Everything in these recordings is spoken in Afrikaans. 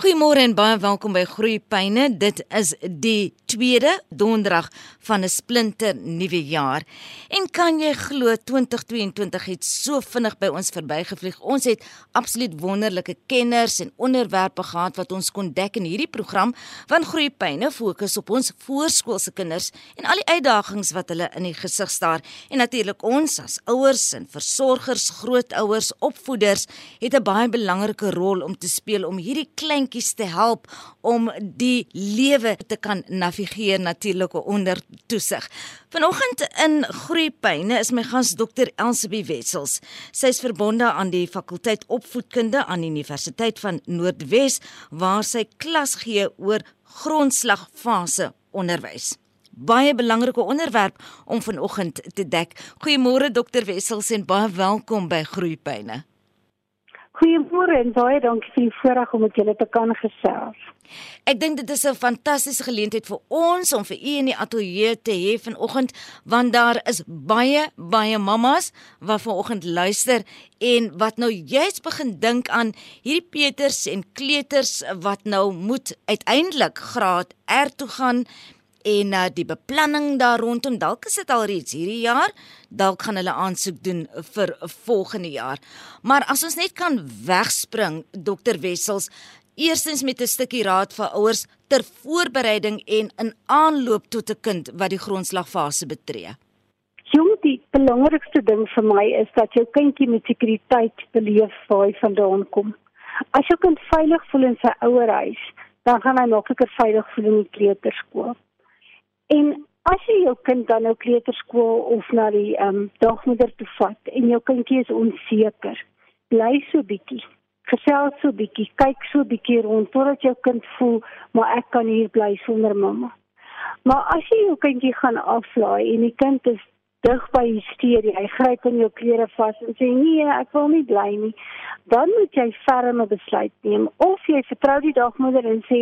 Goeiemôre en baie welkom by Groeipyne. Dit is die tweede donderdag van 'n splinter nuwe jaar. En kan jy glo 2022 het so vinnig by ons verbygevlieg. Ons het absoluut wonderlike kenners en onderwerpe gehad wat ons kon dek in hierdie program, want Groeipyne fokus op ons voorskoolse kinders en al die uitdagings wat hulle in die gesig staar. En natuurlik ons as ouers en versorgers, grootouers, opvoeders het 'n baie belangrike rol om te speel om hierdie klein kindjies te help om die lewe te kan navigeer natuurlik onder toesig. Vanoggend in Groepyne is my gas Dr Elsabie Wessels. Sy is verbonde aan die fakulteit opvoedkunde aan die Universiteit van Noordwes waar sy klas gee oor grondslagfase onderwys. Baie belangrike onderwerp om vanoggend te dek. Goeiemôre Dr Wessels en baie welkom by Groepyne. Goeiemôre en baie dankie vir die voorreg om met julle te kan gesels. Ek dink dit is 'n fantastiese geleentheid vir ons om vir u in die ateljee te hê vanoggend want daar is baie baie mammas wat vanoggend luister en wat nou juist begin dink aan hierdie Peters en kleuters wat nou moet uiteindelik graad R toe gaan en uh, die beplanning daar rondom dalk is dit al reeds hierdie jaar dalk gaan hulle aansoek doen vir volgende jaar. Maar as ons net kan wegspring dokter Wessels eerstens met 'n stukkie raad vir ouers ter voorbereiding en in aanloop tot 'n kind wat die grondslagfase betree. Jong die belangrikste ding vir my is dat jou kindjie met sekuriteit beleef waar hy vandaan kom. As jou kind veilig voel in sy ouerhuis dan gaan hy makliker veilig voel in die kleuterskool En as jy jou kind dan nou kleuterskool of na die ehm um, dagmoeder toe vat en jou kindjie is onseker, bly so bietjie. Gesels so bietjie, kyk so bietjie rond totdat jou kind voel maar ek kan hier bly sonder mamma. Maar as jy jou kindjie gaan aflaai en die kind is dig by hysterie. Hy gryp in jou klere vas en sê nee, ek wil nie bly nie. Dan moet jy ferme besluit neem of jy vertrou die dagmoeder en sê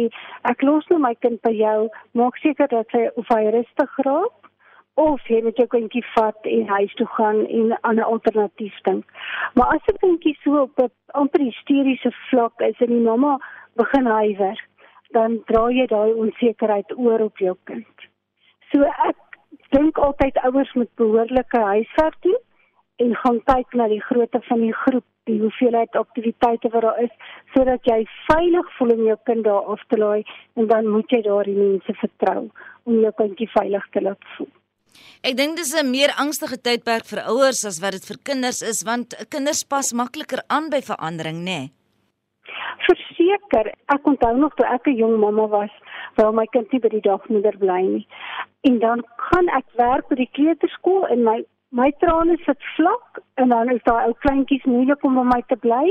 ek los nou my kind by jou, maak seker dat hy of hy rustig raak of jy moet jou kindjie vat en huis toe gaan en aan 'n alternatief dink. Maar as 'n kindjie so op 'n amper hysteriese vlak is en die mamma begin huiwer, dan dra jy daai onsekerheid oor op jou kind. So ek dink altyd ouers moet behoorlike huiswerk doen en gaan kyk na die grootte van die groep, die hoeveelheid aktiwiteite wat daar is sodat jy veilig voel om jou kind daar af te laai en dan moet jy daardie mense vertrou om jou kindjie veilig te laat voel. Ek dink dis 'n meer angstige tydperk vir ouers as wat dit vir kinders is want kinders pas makliker aan by verandering, nê? Nee? Verseker, ek onthou nog toe ek 'n jong mamma was, waar my kind nie by die dagmoeder bly nie. En dan gaan ek werk by die kleuterskool en my my trane sit vlak en dan is daai ou kleintjies moeilik om by my te bly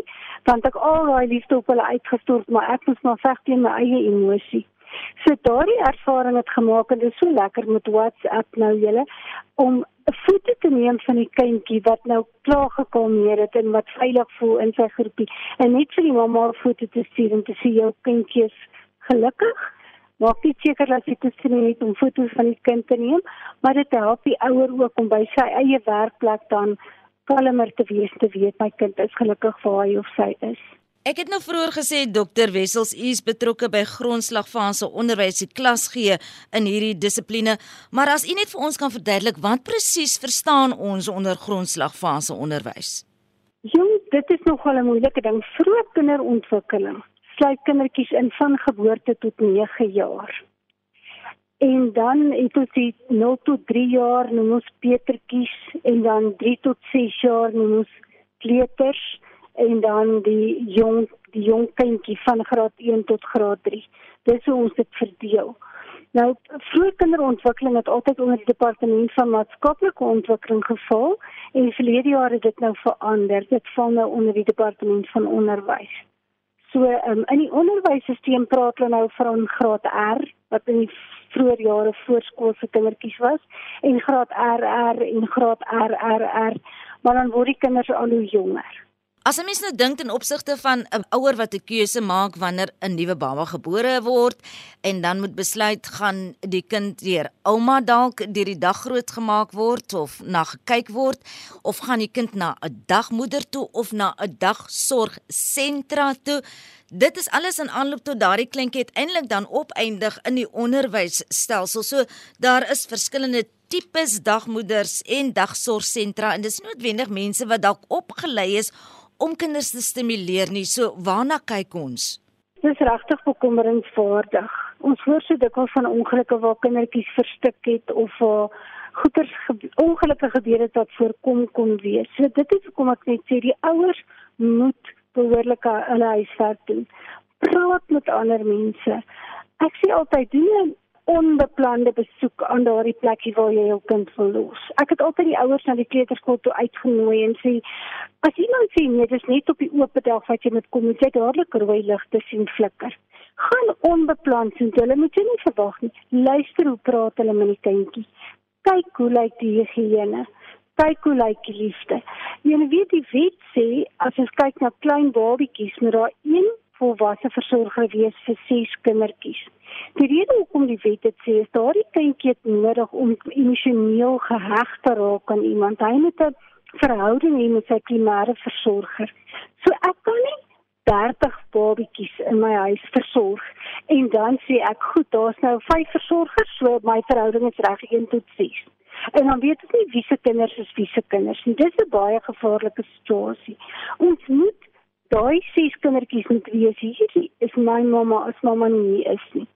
want ek al daai liefde op hulle uitgestort, maar ek moet maar veg teen my eie emosie. So daardie ervaring het gemaak en dit is so lekker met WhatsApp nou julle om 'n foto te neem van die kindjie wat nou klaar gekalmeer het en wat veilig voel in sy groepie en net vir die mamma 'n foto te stuur en te sê jou kindjie is gelukkig maak nie seker dat jy tussen het om foto's van die kind te neem, maar dit help die ouer ook om by sy eie werkplek dan kalmer te wees te weet my kind is gelukkig waar hy of sy is. Ek het nou vroeër gesê dokter Wessels u is betrokke by grondslagfase onderwys die klas gee in hierdie dissipline, maar as u net vir ons kan verduidelik wat presies verstaan ons onder grondslagfase onderwys? Jong, dit is nogal 'n moeilike ding, vroeë kinderontwikkeling sluit kindertjies in van geboorte tot 9 jaar. En dan het ons die 0 tot 3 jaar noem ons petertjies en dan 3 tot 6 jaar noem ons kleuters en dan die jong die jong kindjie van graad 1 tot graad 3. Dis hoe ons dit verdeel. Nou vroeë kinderontwikkeling het altyd onder die departement van maatskaplike ontwikkeling geval en verlede jaar het dit nou verander. Dit val nou onder die departement van onderwys. So um, in die onderwysstelsel praat hulle nou van graad R wat in die vroeë jare voorskoolse kindertjies was en graad RR en graad RRR, maar dan word die kinders al hoe jonger. As 'n mens nou dink ten opsigte van 'n ouer wat 'n keuse maak wanneer 'n nuwe baba gebore word en dan moet besluit gaan die kind deur ouma dalk deur die dag grootgemaak word of na gekyk word of gaan die kind na 'n dagmoeder toe of na 'n dagsorgsentra toe Dit is alles in aanloop tot daardie kleintjie uiteindelik dan opeindig in die onderwysstelsel. So daar is verskillende tipes dagmoeders en dagsorgsentra en dis noodwendig mense wat dalk opgelei is om kinders te stimuleer nie. So waarna kyk ons? Dis regtig bekommeringswaardig. Ons hoor so dikwels van ongelukke waar kindertjies verstik het of waar goeters ongelukke gebeur het wat voorkom kon wees. So dit is hoekom ek net sê die ouers moet behoorlik hulle huiswerk doen. Praat met ander mense. Ek sê altyd doen onbeplande besoek aan daardie plekie waar jy jou kind wil los. Ek het altyd die ouers na die kleuterskool toe uitgenooi en sê as iemand sê nee, dis net op die oop dag wat jy moet kom, moet jy dadelik rooi ligte sien flikker. Gaan onbepland sien, hulle moet jy nie verwag nie. Luister hoe praat hulle met die kindjie. Kyk hoe lyk die higiëne. Kyk hoe lyk die liefde. Jy weet die wet sê as ons kyk na klein babatjies, moet daar een volwasse versorger wees vir ses kindertjies. Die rede hoekom die wet dit sê is daardie kindjie het nodig om emosioneel geheg te raak aan iemand. Hy moet 'n verhouding hê met sy primêre versorger. So ek kan nie 30 babatjies in my huis versorg en dan sê ek goed, daar's nou 5 versorgers, so my verhouding is reg 1 tot 6. En dan weet ek nie wie se kinders is wie se kinders nie. Dis 'n baie gevaarlike situasie. Ons moet daai ses kindertjies moet wees hier. Is my mamma as mamma nie is nie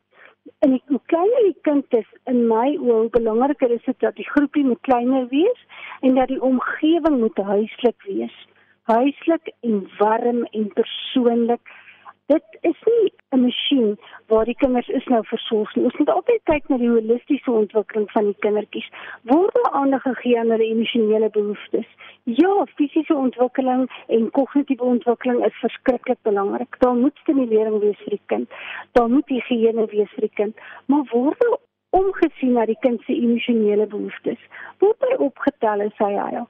en ek hoe kleiner die kind is in my oë belangriker is dit dat die groepie moet kleiner wees en dat die omgewing moet huislik wees huislik en warm en persoonlik dit is nie 'n masjien waar die kinders is nou versorg nie. Ons moet altyd kyk na die holistiese ontwikkeling van die kindertjies. Word daar aandag gegee aan hulle emosionele behoeftes? Ja, fisiese ontwikkeling en kognitiewe ontwikkeling is verskriklik belangrik. Daar moet stimulering wees vir die kind. Daar moet higiëne wees vir die kind. Maar word daar omgesien na die kind se emosionele behoeftes? Word hy opgetel as hy hy?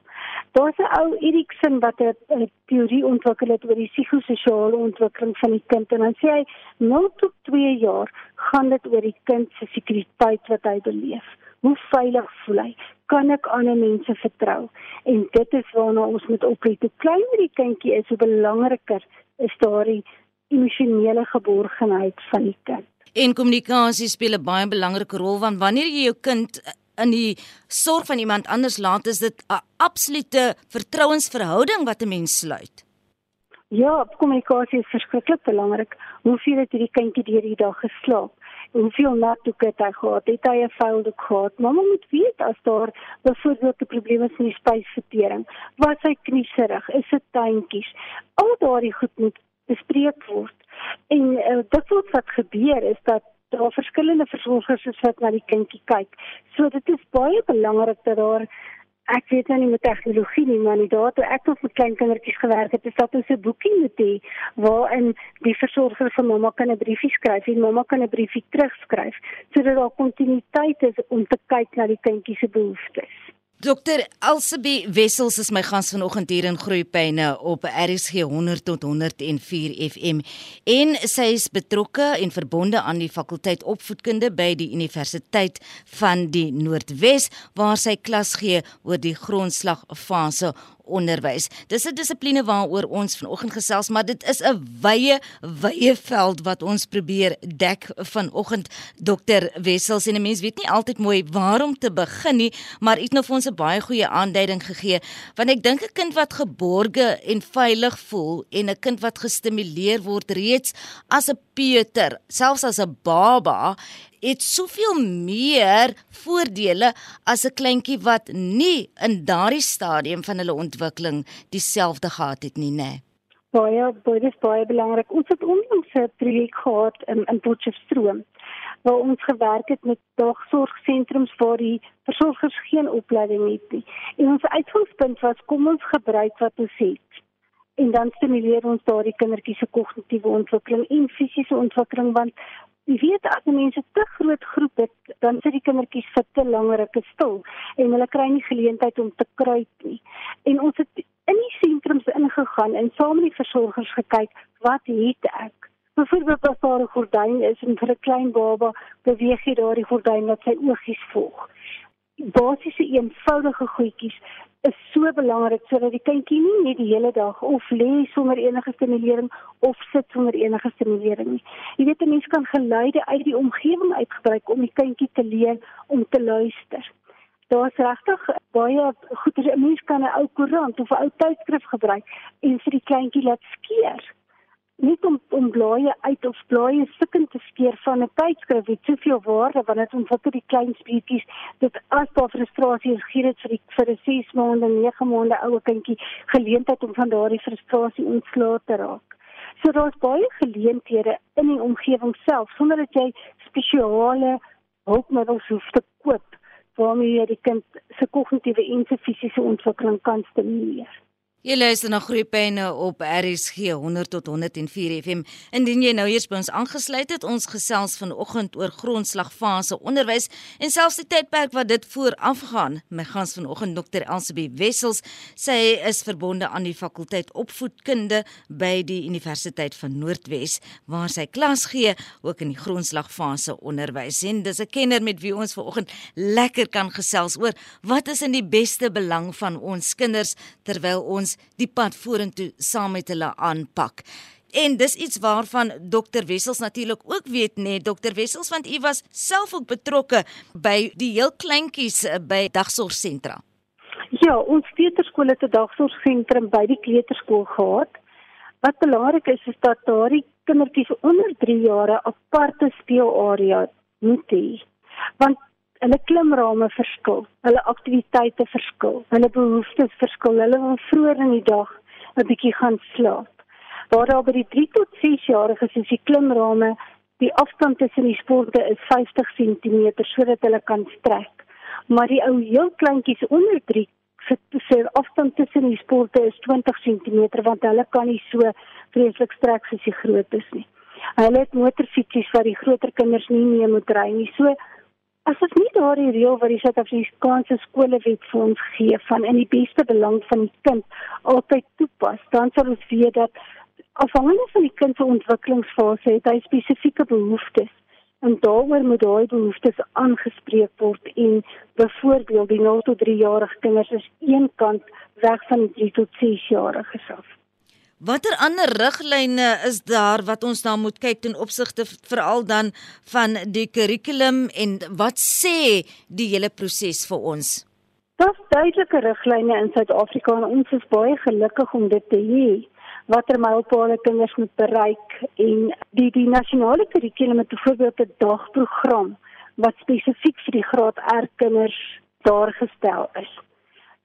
Daar's 'n ou Erikson wat 'n teorie ontwikkel het oor die psigososiale ontwikkeling van die kind en dan sê hy 0 tot 2 jaar gaan dit oor die kind se sekuriteit wat hy beleef. Hoe veilig voel hy? Kan ek ander mense vertrou? En dit is waarna ons moet oplet. Hoe kleiner die kindjie is, hoe belangriker is daardie emosionele geborgenheid van die kind. En kommunikasie speel 'n baie belangrike rol want wanneer jy jou kind in die sorg van iemand anders laat is dit 'n absolute vertrouensverhouding wat 'n mens sluit. Ja, kommunikasie is verskriklik belangrik. Hoeveel het hierdie kindjie deur die dag geslaap? Hoeveel nattoeke het hy gehad? Het hy 'n vuilde gehad? Mamma moet weet as daar byvoorbeeld 'n probleem is met die spysvertering. Was hy knieserig? Is dit tuintjies? Al daardie goed moet bespreek word. En uh, dit wat gebeur is dat daar verskillende versorgers is wat na die kindjie kyk. So dit is baie belangrik dat daar ek weet nou nie met tegnologie nie, maar inderdaad toe ek nog met klein kindertjies gewerk het, is dat ons 'n boekie moet hê waarin die versorger vir mamma kan 'n briefie skryf en mamma kan 'n briefie terugskryf sodat daar kontinuïteit is om te kyk na die kindjie se behoeftes. Dokter Elsabie Wessels is my gas vanoggend hier in Groepyne op RSG 100 tot 104 FM en sy is betrokke en verbonde aan die fakulteit opvoedkunde by die Universiteit van die Noordwes waar sy klas gee oor die grondslagfase onderwys. Dis 'n dissipline waaroor ons vanoggend gesels, maar dit is 'n wye wye veld wat ons probeer dek vanoggend Dr Wessels en 'n mens weet nie altyd mooi waar om te begin nie, maar iets nou vir ons 'n baie goeie aanduiding gegee, want ek dink 'n kind wat geborge en veilig voel en 'n kind wat gestimuleer word reeds as 'n peuter, selfs as 'n baba, het soveel meer voordele as 'n kleintjie wat nie in daardie stadium van hulle ontwikkeling dieselfde gehad het nie, né? Baie, baie is baie belangrik. Ons het onlangs 'n projek gehad in in Potchefstroom waar ons gewerk het met dagsorgsentrums waar die versorgers geen opleiding het nie. En ons uitgangspunt was kom ons gebruik wat ons het en dan stimuleer ons daardie kindertjies se kognitiewe ontwikkeling en fisiese ontwikkeling want Jy weet as mense te groot groep het, dan sit die kindertjies vir te lank ruk stil en hulle kry nie geleentheid om te kruip nie. En ons het in die sentrums ingegaan en saam met die versorgers gekyk wat het ek byvoorbeeld as daar 'n gordyn is en vir 'n klein baba beweeg jy daardie gordyn dat sy oogies volg basiese eenvoudige goedjies is so belangrik sodat die kindjie nie net die hele dag of lê sonder enige stimulering of sit sonder enige stimulering nie. Jy weet 'n mens kan geluide uit die omgewing uitgebruik om die kindjie te leer om te luister. Daar's regtig baie goeie 'n mens kan 'n ou koerant of 'n ou tydskrif gebruik en vir die kleintjie laat skeer nie om om blaaie uit of blaaie stukken te skeer van 'n tydskrif het soveel waarde want dit ontwikkel die klein speetjies dit as daar frustrasie is gee dit vir die vir 'n 6 maande 9 maande oue kindjie geleentheid om van daardie frustrasie ontslae te raak. So daar's baie geleenthede in die omgewing self sonder dat jy spesiale hulpmiddels hoef te koop waarmee jy die kind se kognitiewe en fisiese ontwikkeling kan stimuleer. Jy luister na Groepyne op RSG 100 tot 104 FM. Indien jy nou eers by ons aangesluit het, ons gesels vanoggend oor grondslagfase onderwys en selfs die tydperk wat dit voorafgaan. My gas vanoggend Dr. Elsabie Wessels, sy is verbonde aan die fakulteit opvoedkunde by die Universiteit van Noordwes waar sy klas gee ook in die grondslagfase onderwys. En dis 'n kenner met wie ons vanoggend lekker kan gesels oor wat is in die beste belang van ons kinders terwyl ons ons die pad vorentoe saam met hulle aanpak. En dis iets waarvan Dr Wessels natuurlik ook weet nê, nee, Dr Wessels want u was self ook betrokke by die heel kleintjies eh, by dagsorgsentra. Ja, ons kleuterskool het 'n dagsorgsentrum by die kleuterskool gehad. Wat belangrik is is dat daardie kindertjies onder 3 jaar 'n aparte speelarea moet hê. Want hulle klimrame verskil, hulle aktiwiteite verskil, hulle behoeftes verskil. Hulle wil vroeër in die dag 'n bietjie gaan slaap. Waar daar by die 3 tot 6 jariges is die klimrame, die afstand tussen die sporte is 50 cm sodat hulle kan strek. Maar die ou heel kleintjies onder 3 se se afstand tussen die sporte is 20 cm want hulle kan nie so vreeslik strek soos die grootes nie. Hulle het motorfietsies wat die groter kinders nie mee moet ry nie. So As dit nie daardie reël wat die Suid-Afrikaanse skolewet vir ons gee van in die beste belang van die kind altyd toepas, dan sal ons weet dat afhangende van die kind se ontwikkelingsfase het hy spesifieke behoeftes en daaroor moet daai behoeftes aangespreek word en byvoorbeeld die 0 tot 3 jarige kinders is een kant weg van die 3 tot 6 jarige self. Watter ander riglyne is daar wat ons dan moet kyk ten opsigte veral dan van die kurrikulum en wat sê die hele proses vir ons? Daar's duidelike riglyne in Suid-Afrika en ons is baie gelukkig om dit te hê watter mylpale kinders moet bereik en die die nasionale kurrikulum het byvoorbeeld 'n dagprogram wat spesifiek vir die graad R kinders daar gestel is.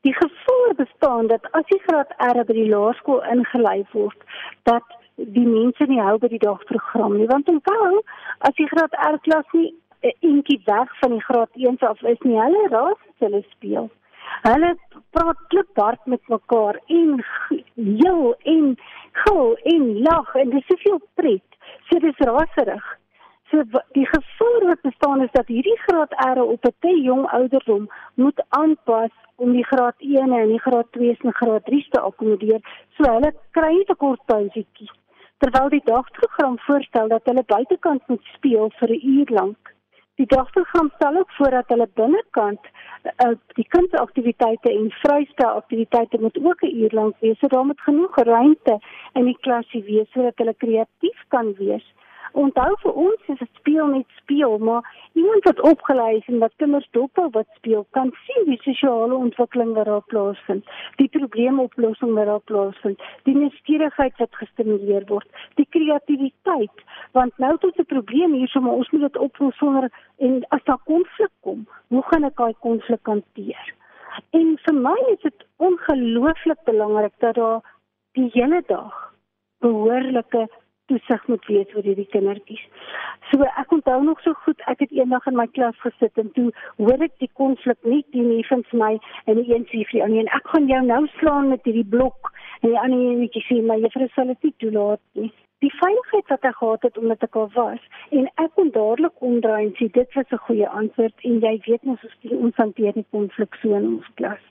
Die gevoel bestaan dat as jy graad R by die laerskool ingelei word, dat die mense nie hou by die dagprogram nie, want onthou, as jy graad R klas nie 'n entjie weg van die graad 1 af is nie, hulle raas hulle speel. Hulle praat kliphard met mekaar en heel en gou en lag en dis soveel pret. So dis raserig. So die gevoel wat bestaan is dat hierdie graad R op 'n te jong ouderdom moet aanpas om die graad 1 en die graad 2 en graad 3 te akkommodeer. So hulle kry 'n kort pausetjie. Terwyl die dagprogram voorstel dat hulle buitekant moet speel vir 'n uur lank. Die dagprogram stel ook voor dat hulle binnekant uh, die kinderaktiwiteite en vrystel aktiwiteite moet ook 'n uur lank wees. So daar moet genoeg ruimte in die klasie wees sodat hulle kreatief kan wees onthou vir ons is dit speel net speel, maar iemand wat opgelei is en wat kinders dophou wat speel, kan sien die sosiale ontwikkeling wat daar plaasvind, die probleemoplossing wat daar plaasvind, die nuuskierigheid wat gestimuleer word, die kreatiwiteit, want nou tot 'n probleem hier so maar ons moet dit oplos sonder en as daar konflik kom, hoe gaan ek daai konflik hanteer? En vir my is dit ongelooflik belangrik dat daar die hele dag behoorlike toesig moet wees oor hierdie kindertjies. So ek onthou nog so goed, ek het eendag in my klas gesit en toe hoor ek die konflik nie die neefens my en die een sê vir die ander en ek gaan jou nou slaan met hierdie blok en die ander eenetjie sê my juffrou sal dit nie toelaat nie. Die veiligheid wat ek gehad het omdat ek al was en ek kon dadelik omdraai en sê dit was 'n goeie antwoord en jy weet mos ons ons hanteer die konflik so in ons klas.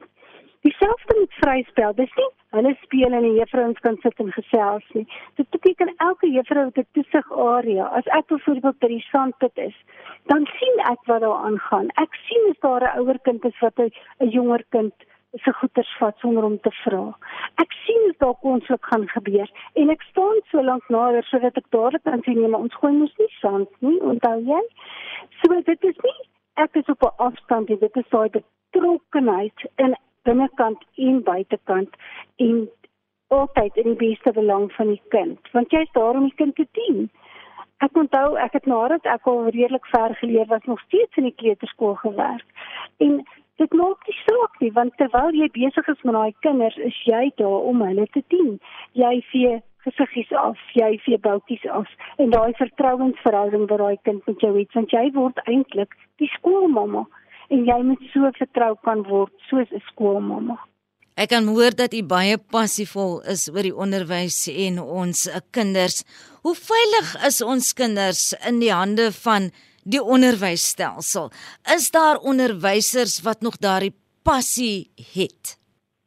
Dieselfde met vryspel. Dis nie hulle speel en die juffrouens kan sit en gesels nie. Dit beteken elke juffrou het 'n toesig area. As ek byvoorbeeld by die sandpit is, dan sien ek wat daar aangaan. Ek sien as daar 'n ouer kind is wat 'n jonger kind se goeders vat sonder om te vra. Ek sien as daar konflik gaan gebeur en ek staan so lank nader sodat ek dadelik kan sien nee, maar ons gooi mos nie sand nie, onthou jy? So dit is nie ek is op 'n afstand, dit is daai betrokkenheid in binnekant en buitekant en altyd in die beste belang van die kind, want jy's daar om die kind te dien. Ek onthou ek het nadat ek al redelik ver geleer was nog steeds in die kleuterskool gewerk. En dit maak nie saak nie want terwyl jy besig is met daai kinders, is jy daar om hulle te dien. Jy vee gesiggies af, jy vee boutjies af en daai vertrouensverhouding wat daai kind met jou het, want jy word eintlik die skoolmamma en jy moet so vertrou kan word soos 'n skoolmamma. Ek kan hoor dat u baie passievol is oor die onderwys en ons kinders. Hoe veilig is ons kinders in die hande van die onderwysstelsel? Is daar onderwysers wat nog daardie passie het?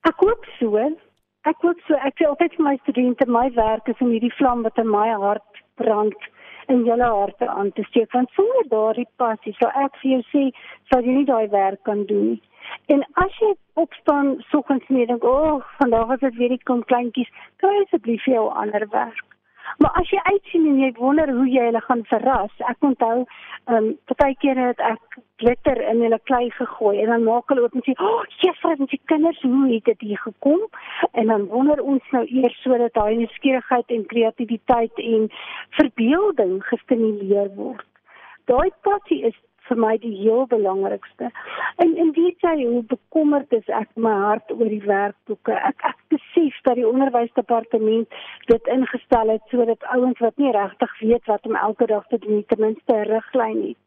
Ek hoop so. Ek hoop so. Ek sê altyd vir my studente, my werk is om hierdie vlam wat in my hart brand in julle harte aan te steek want sonder daardie passie sou ek vir jou sê sou jy nie daai werk kan doen nie. En as jy opstaan soggens en dink, "O, oh, vandag is dit weer die kom kleintjies, kry asseblief vir jou ander werk." Maar as jy uitsien en jy wonder hoe jy hulle gaan verras, ek onthou, ehm, um, kere het ek glitter in hulle klei gegooi en dan maak hulle oop en sê, "O, oh, juffrou, en die kinders, hoe het dit hier gekom?" En dan wonder ons nou eers sodat daai nuuskierigheid en kreatiwiteit en verbeelding gestimuleer word. Daai passie is vir my die heel belangrikste. En en weet jy hoe bekommerd is ek my hart oor die werkboeke. Ek ek besef dat die onderwysdepartement dit ingestel het sodat ouens wat nie regtig weet wat om elke dag te doen ten minste 'n riglyn het.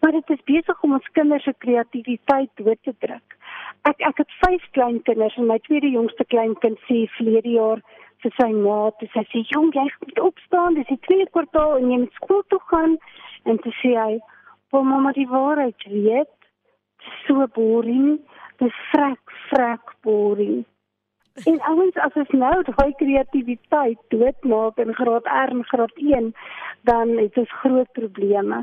Maar dit is besig om ons kinders se kreatiwiteit dood te druk. Ek ek het vyf klein kinders en my tweede jongste kleinkind sê verlede jaar vir sy ma, dis sy sê jong jy moet opstaan, dis die tweede kwartaal en jy moet skool toe gaan en te sê hy Wil mamma die waarheid weet? So boring, dis vrek vrek boring. En ouens as ons nou daai kreatiwiteit doodmaak in graad R en graad 1, dan het ons groot probleme.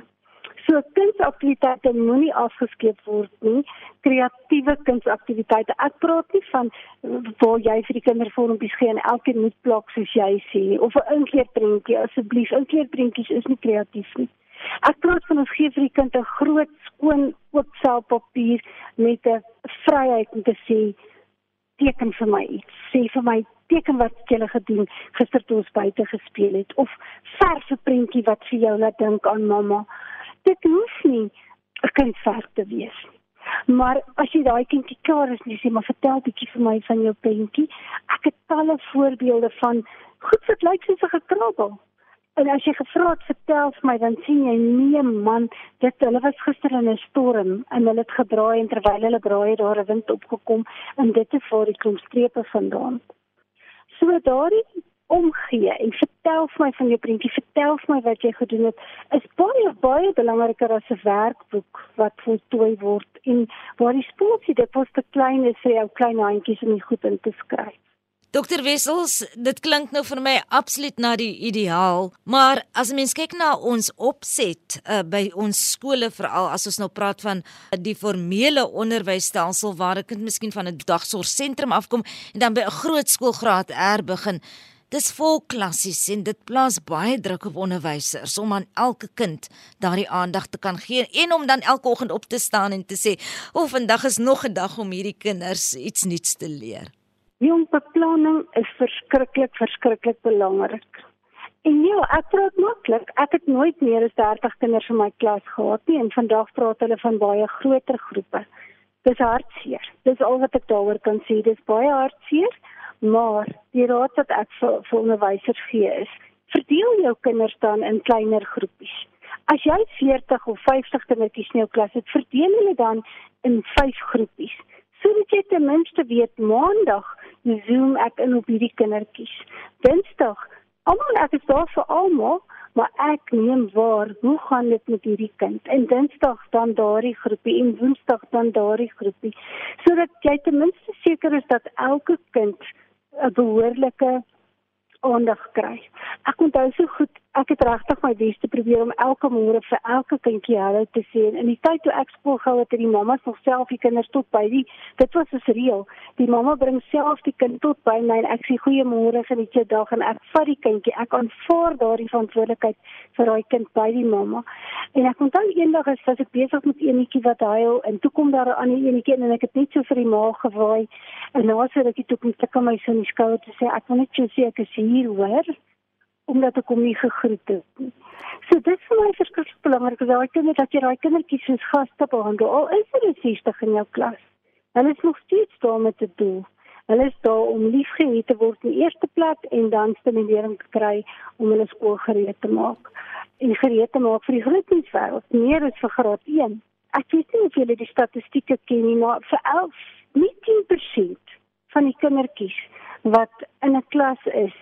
So kunsaktiwiteite moenie afgeskeep word nie. Kreatiewe kunsaktiwiteite. Ek praat nie van waar jy vir die kinders vormpies gee en elkeen moet plak soos jy sê of 'n inkleerprentjie asseblief. Inkleerprentjies is nie kreatief nie. Ek praat van ons gee vir die kind 'n groot skoon oop selpapier met 'n vryheid om te sê teken vir my iets. Sê vir my teken wat jy gele gedoen gister toe ons buite gespeel het of verf 'n prentjie wat vir jou laat dink aan mamma. Dit hoef nie 'n kunswerk te wees nie. Maar as jy daai kindjie klaar is, jy sê maar vertel bietjie vir my van jou prentjie. Ek het talle voorbeelde van goed wat lyk soos 'n gekrabbel. En as jy gevra het vertel vir my dan sien jy nee man, dit hulle was gister in 'n storm en hulle het gedraai en terwyl hulle draai het daar 'n wind opgekom en dit het vir die klomp strepe vandaan. So daardie omgee en vertel vir my van jou prentjie, vertel vir my wat jy gedoen het, is baie baie belangriker as 'n werkboek wat voltooi word en waar die spoeltjie dit was te klein is vir jou klein handjies om dit goed in te skryf. Dokter Wessels, dit klink nou vir my absoluut na die ideaal, maar as 'n mens kyk na ons opset uh, by ons skole veral as ons nou praat van uh, die formele onderwysstelsel waar 'n kind miskien van 'n dagsorgsentrum afkom en dan by 'n groot skoolgraad R begin, dis vol klassies en dit plaas baie druk op onderwysers om aan elke kind daardie aandag te kan gee en om dan elke oggend op te staan en te sê, "O, oh, vandag is nog 'n dag om hierdie kinders iets nuuts te leer." Jong beplanning is verskriklik verskriklik belangrik. En ja, ek praat maklik. Ek het nooit meer as 30 kinders in my klas gehad nie en vandag praat hulle van baie groter groepe. Dis hartseer. Dis al wat ek daaroor kan sê. Dis baie hartseer, maar die raad wat ek vir, vir onderwysers gee is: verdeel jou kinders dan in kleiner groepies. As jy 40 of 50 kindertjies in jou klas het, verdeel hulle dan in 5 groepies sodat jy ten minste weet maandag zoom ek in op hierdie kindertjies. Dinsdag, almal ek is daar vir almal, maar ek neem waar hoe gaan dit met hierdie kind? En Dinsdag dan daardie groepie en Woensdag dan daardie groepie sodat jy ten minste seker is dat elke kind 'n behoorlike aandag kry. Ek onthou so goed, ek het regtig my bes te probeer om elke môre vir elke kindjie hallo te sê. En in die tyd toe ek skool gehou het, het die mammas nog self die kinders tot by die dit was 'n reël. Die mamma bring self die kind tot by my en ek sê goeiemôre en dit se dag en ek vat die kindjie. Ek aanvaar daardie verantwoordelikheid vir daai kind by die mamma. En ek onthou eendag as ek besig met enetjie wat huil en toe kom daar 'n ander enetjie en ek het net so vir die ma gewaai en na so rukkie toe kom sy kom my so in die skouer te sê ek wil net jou sê ek is hier hoor omdat ek hom nie gegroet het nie. So dit is vir my verskriklik belangrik dat daai kinders dat jy daai kindertjies soos gaste behandel al is hulle 60 in jou klas. Hulle is nog steeds daar met 'n doel. Hulle is daar om liefgehad te word in die eerste plek en dan stimulering te kry om hulle skool gereed te maak en gereed te maak vir die grootmenswêreld, meer as vir graad 1. Ek weet nie of julle die statistieke ken nie, maar vir 11, nie 10% van die kindertjies wat in 'n klas is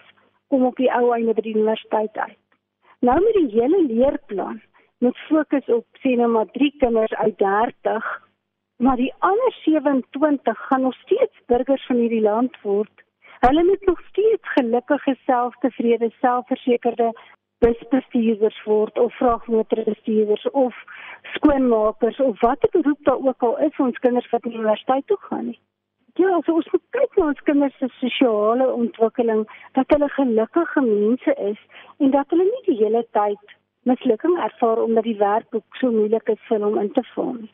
kom op die ou einde by die universiteit uit. Nou met die hele leerplan met fokus op sien nou maar 3 kinders uit 30, maar die ander 27 gaan nog steeds burgers van hierdie land word. Hulle moet nog steeds gelukkige, selftevrede, selfversekerde busbestuurders word of vragmotorbestuurders of skoonmakers of watter beroep daar ook al is ons kinders wat universiteit toe gaan nie. Ja, so ons moet kyk na ons kinders se sosiale ontwikkeling, dat hulle gelukkige mense is en dat hulle nie die hele tyd mislukking ervaar omdat die werkboek so moeilik is vir hom in te nie.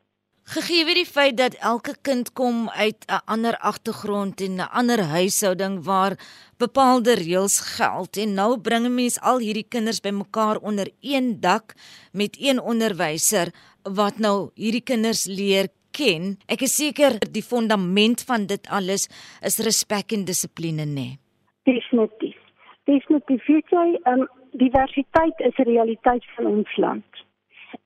Gegee weet die feit dat elke kind kom uit 'n ander agtergrond en 'n ander huishouding waar bepaalde reëls geld en nou bring 'n mens al hierdie kinders bymekaar onder een dak met een onderwyser wat nou hierdie kinders leer ken, ek is seker die fundament van dit alles is respek en dissipline nê. Nee. Definitief. Definitief. Jy, um, diversiteit is 'n realiteit van ons land.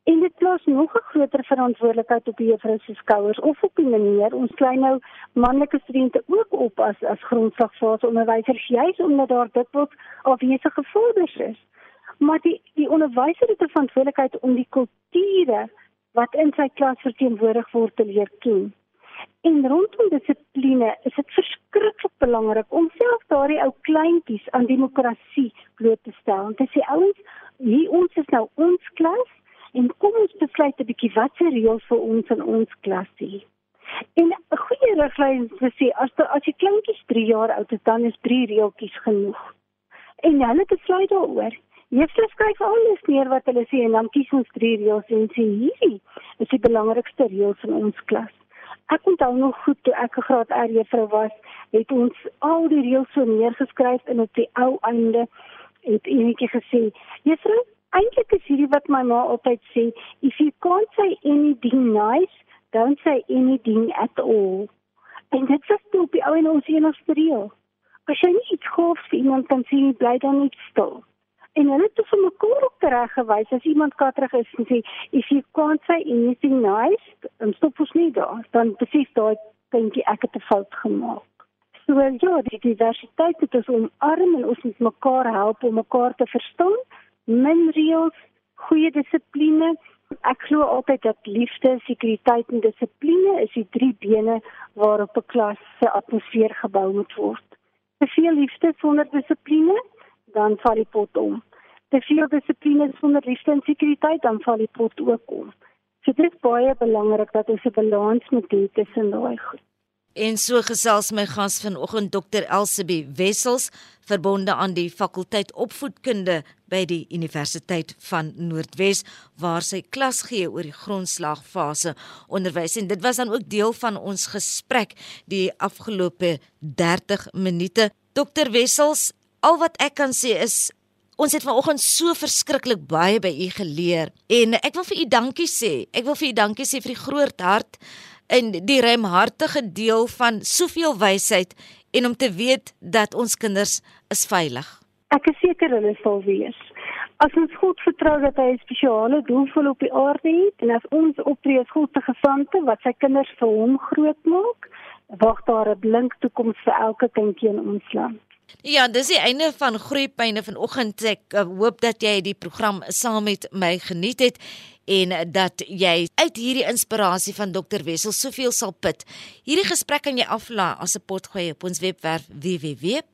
En dit plaas nog 'n groter verantwoordelikheid op die juffrou se skouers of op die meneer. Ons kry nou manlike studente ook op as as grondslagfase onderwysers juis omdat daar dikwels afwesige vaders is. Maar die die onderwyser het 'n verantwoordelikheid om die kulture wat in sy klas verteenwoordig word te leer ken. En rondom dissipline is dit verskriklik belangrik om self daardie ou kleintjies aan demokrasie bloot te stel. Want as die ouens hier ons is nou ons klas en kom ons besluit 'n bietjie wat se reëls vir ons in ons klas is. En 'n goeie riglyn is sê as die, as die kleintjies 3 jaar oud is, dan is 3 reeltjies genoeg. En hulle besluit daaroor. Juffrou skryf alles neer wat hulle sê en dan kies ons drie reëls en sê hierdie is die belangrikste reëls in ons klas. Ek onthou nog goed toe ek 'n graad R juffrou was, het ons al die reëls so neergeskryf en op die ou einde het enetjie gesê: "Juffrou, eintlik is hierdie wat my ma altyd sê, if you can't say anything nice, don't say anything at all." En dit is toe op die ou en ons enigste reël. As jy nie iets hoef vir iemand kan sê, bly dan net stil en hulle het vir mekaar ook reg gewys. As iemand katrig is en sê if you can't say anything nice. Dan stop ons nie daar. Dan besef daai kindjie ek het 'n fout gemaak. So ja die diversiteit het ons omarm en ons moet mekaar help om mekaar te verstaan. Min reëls goeie dissipline. Ek glo altyd dat liefde sekuriteit en dissipline is die drie bene waarop 'n klas se atmosfeer gebou moet word. Te veel liefde sonder dissipline dan val die pot om. Te veel dissipline sonder liefde en sekuriteit dan val die pot ook om. So dit is baie belangrik dat ons 'n balans moet hê tussen daai goed. En so gesels my gas vanoggend Dr Elsabie Wessels verbonde aan die fakulteit opvoedkunde by die Universiteit van Noordwes waar sy klas gee oor die grondslagfase onderwys en dit was dan ook deel van ons gesprek die afgelope 30 minute Dr Wessels al wat ek kan sê is ons het vanoggend so verskriklik baie by u geleer en ek wil vir u dankie sê. Ek wil vir u dankie sê vir die groot hart en die ruimhartige deel van soveel wysheid en om te weet dat ons kinders is veilig. Ek is seker hulle sal wees. As ons God vertrou dat hy 'n spesiale doel vir op die aarde het en as ons optree as God se gesande wat sy kinders vir hom grootmaak, wag daar 'n blink toekoms vir elke kindjie in ons land. Ja, dis die einde van Groeipyne vanoggend. Ek uh, hoop dat jy die program saam met my geniet het en dat jy uit hierdie inspirasie van Dr Wessel soveel sal put. Hierdie gesprek kan jy aflaai as 'n potgooi op ons webwerf www.rsg.co.za.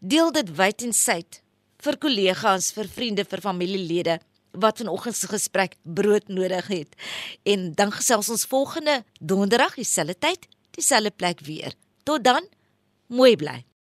Deel dit wyd en suid vir kollegas, vir vriende, vir familielede wat vanoggend se gesprek brood nodig het. En dan gesels ons volgende donderdag dieselfde tyd, dieselfde plek weer. Tot dan, mooi bly.